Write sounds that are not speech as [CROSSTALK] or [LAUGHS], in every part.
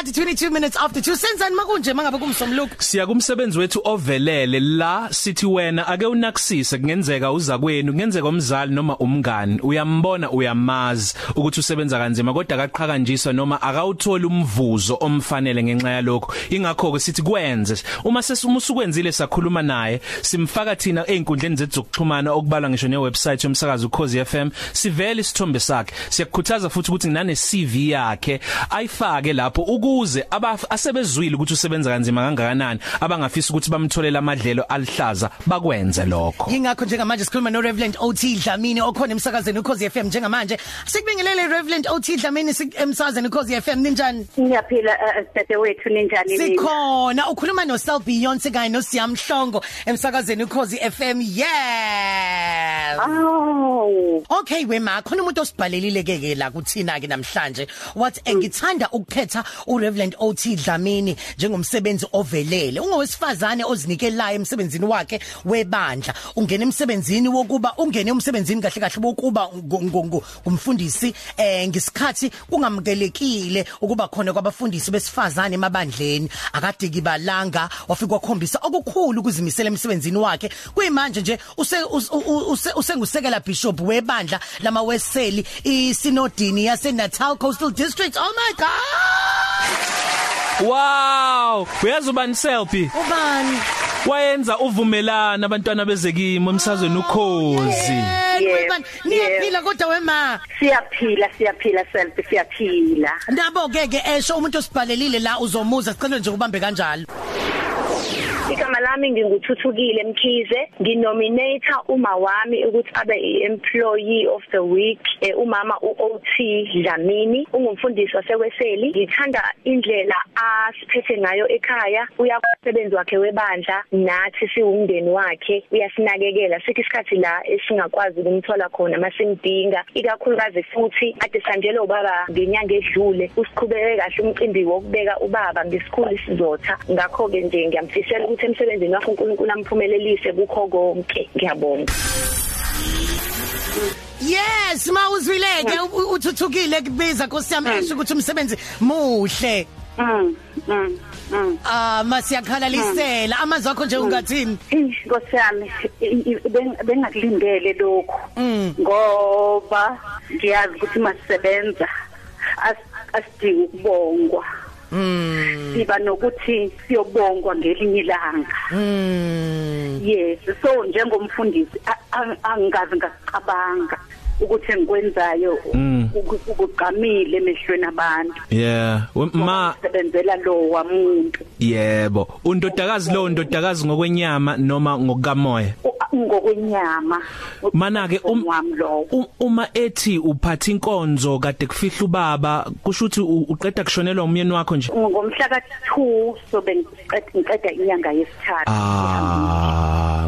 isikhathi 22 minutes after 2 senzani makunje mangabe kumsomluko Siya kumsebenzi wethu ovelele la sithi wena ake unakisise kungenzeka uza kwenu kungenzeka umzali noma umngani. Uyambona uyamazi ukuthi usebenza kanzima kodwa akaqhakanjiswa noma akawuthola umvuzo omfanele ngenxa yalokho. Ingakho ke sithi kwenze. Uma sesumusukwenzile sakhuluma naye simfaka thina einkundleni zethu zokuxhumana okubalwa ngisho ne website yomsakazo ukhozi FM sivele isithombe sakhe. Siyakukhuthaza futhi ukuthi nane CV yakhe ayifake lapho. Ukuze abasebezwile ukuthi usebenza kanzima kangakanani abangafisa ukuthi bamtholele amadlelo alihlaza bakwenze lokho Ingakho njengamanje sikhuluma no Reverend OT Dlamini okhona emsakazweni ukhozi FM njengamanje sikubingelele Reverend OT Dlamini emsakazweni ukhozi FM ninjani Ngiyaphila sithathe wethu ninjani nina? Sikhona ukhuluma no Sel Beyonce kanye no Siyamhlongo emsakazweni ukhozi FM yeah Oh. Okay wema khona umuntu osibhalelile ke ke la kuthina ke namhlanje what engithanda ukukhetha uReverend OT Dlamini njengomsebenzi ovelele. Ungowesifazane ozinikelayo emsebenzini wakhe webandla. Ungena emsebenzini wokuba ungene emsebenzini kahle kahle wokuba ngumfundisi eh ngesikhathi kungamkelekile ukuba khona kwabafundisi besifazane emabandleni. Akade kibalanga wafika wakhombisa okukhulu ukuzimisela emsebenzini wakhe. Kuyimanje nje use usengusekela bishop webandla. Lama Weseli isinodini yase Natal Coastal District. Oh my god! Wow! Uyazi ubani selfie? Ubani? Wayenza uvumelana abantwana bezekimo emsazweni ukhozi. Yebo niyaphila kodwa wema? Siyaphila siyaphila self siyaphila. Nabo ke ke esho umuntu osibhalelile la uzomuza sicela nje ubambe kanjalo. Igama lami nginguthuthukile Mkhize. Nginominator uma wami ukuthi abe iemployee of the week eh, umama uOT Dlamini ungumfundisi wasekweseli ngithanda indlela asiphethe ngayo ekhaya. Uyakusebenza wakhe webandla nathi siwumndeni wakhe. Uyasinakekela sithi isikhathi la esingakwazi ukumthola khona masimdinga. Ikakhulukazi futhi ade sanjelo ubaba ngenyanga edlule usiqhubeke kahle umcimbi wokubeka ubaba ngesikhulu sizotha. Ngakho ke nje ngiyamfisela ukuthi emsebenzini wakhe uNkulunkulu amphumelelise kukho konke. Ngiyabonga. Yes mawuzwileke uthuthukile kubiza nkosiyami esho ukuthi umsebenzi muhle. Mm mm mm. Ah masiyakhalalisela amazwi akho nje ungathini? Nkosi yami bengakulindele lokho ngoba ngiyazi ukuthi masisebenza asidingi ukubongwa. Mm. Siba nokuthi siyobongwa ngelinye ilanga. Mm. Yes, so njengomfundisi angazi ngacabanga ukuthi engikwenzayo ukugqamile emehlweni abantu. Yeah, ma sebenzela lo wamuntu. Yebo, undodakazi lo ndodakazi ngokwenyama noma ngokukamoya. Ngokwenyama. Mana ke uma ethi uphatha inkonzo kade kufihla ubaba kusho ukuthi uqeda kushonelwa umyeni wakho nje? Ngomhla ka2 so bengiqeda ngiqeda inyanga yesithathu. Ah.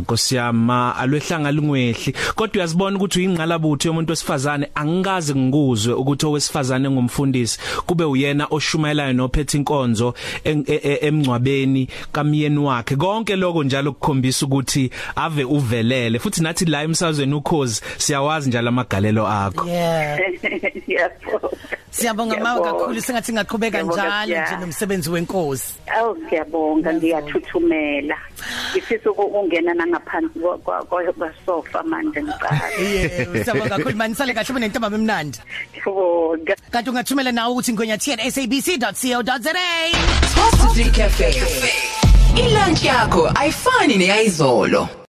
Nkosiyama alwehlanga lingwehli. Kodwa uyazibona ukuthi uyingqalabutho yomuntu wesifazane. Angikaze ngikuzwe ukuthi owesifazane ngumfundisi kube uyena oshumayelayo nophethe inkonzo emncwabeni kamyeni wakhe. Konke lokho njalo kukhombisa ukuthi ave uvelele. Futhi nathi la emsazweni ukhozi siyawazi njalo amagalelo akho. Yeah. [LAUGHS] Siyabonga mawa kakhulu singathi ngaqhubeka njalo nje nomsebenzi wenkosi. Awu ngiyabonga ngiyathuthumela. Ngifisa ukungena nangaphansi kwasofa manje ngiqala. [LAUGHS] Yebo siyabonga kakhulu manje sale kahle benentamba emnandi. Ngiyabonga. Kanti ungathumela nawe ukuthi ngonya tsabc.co.za. Top 3 Cafe. Ilunch yakho ayifani neyizolo.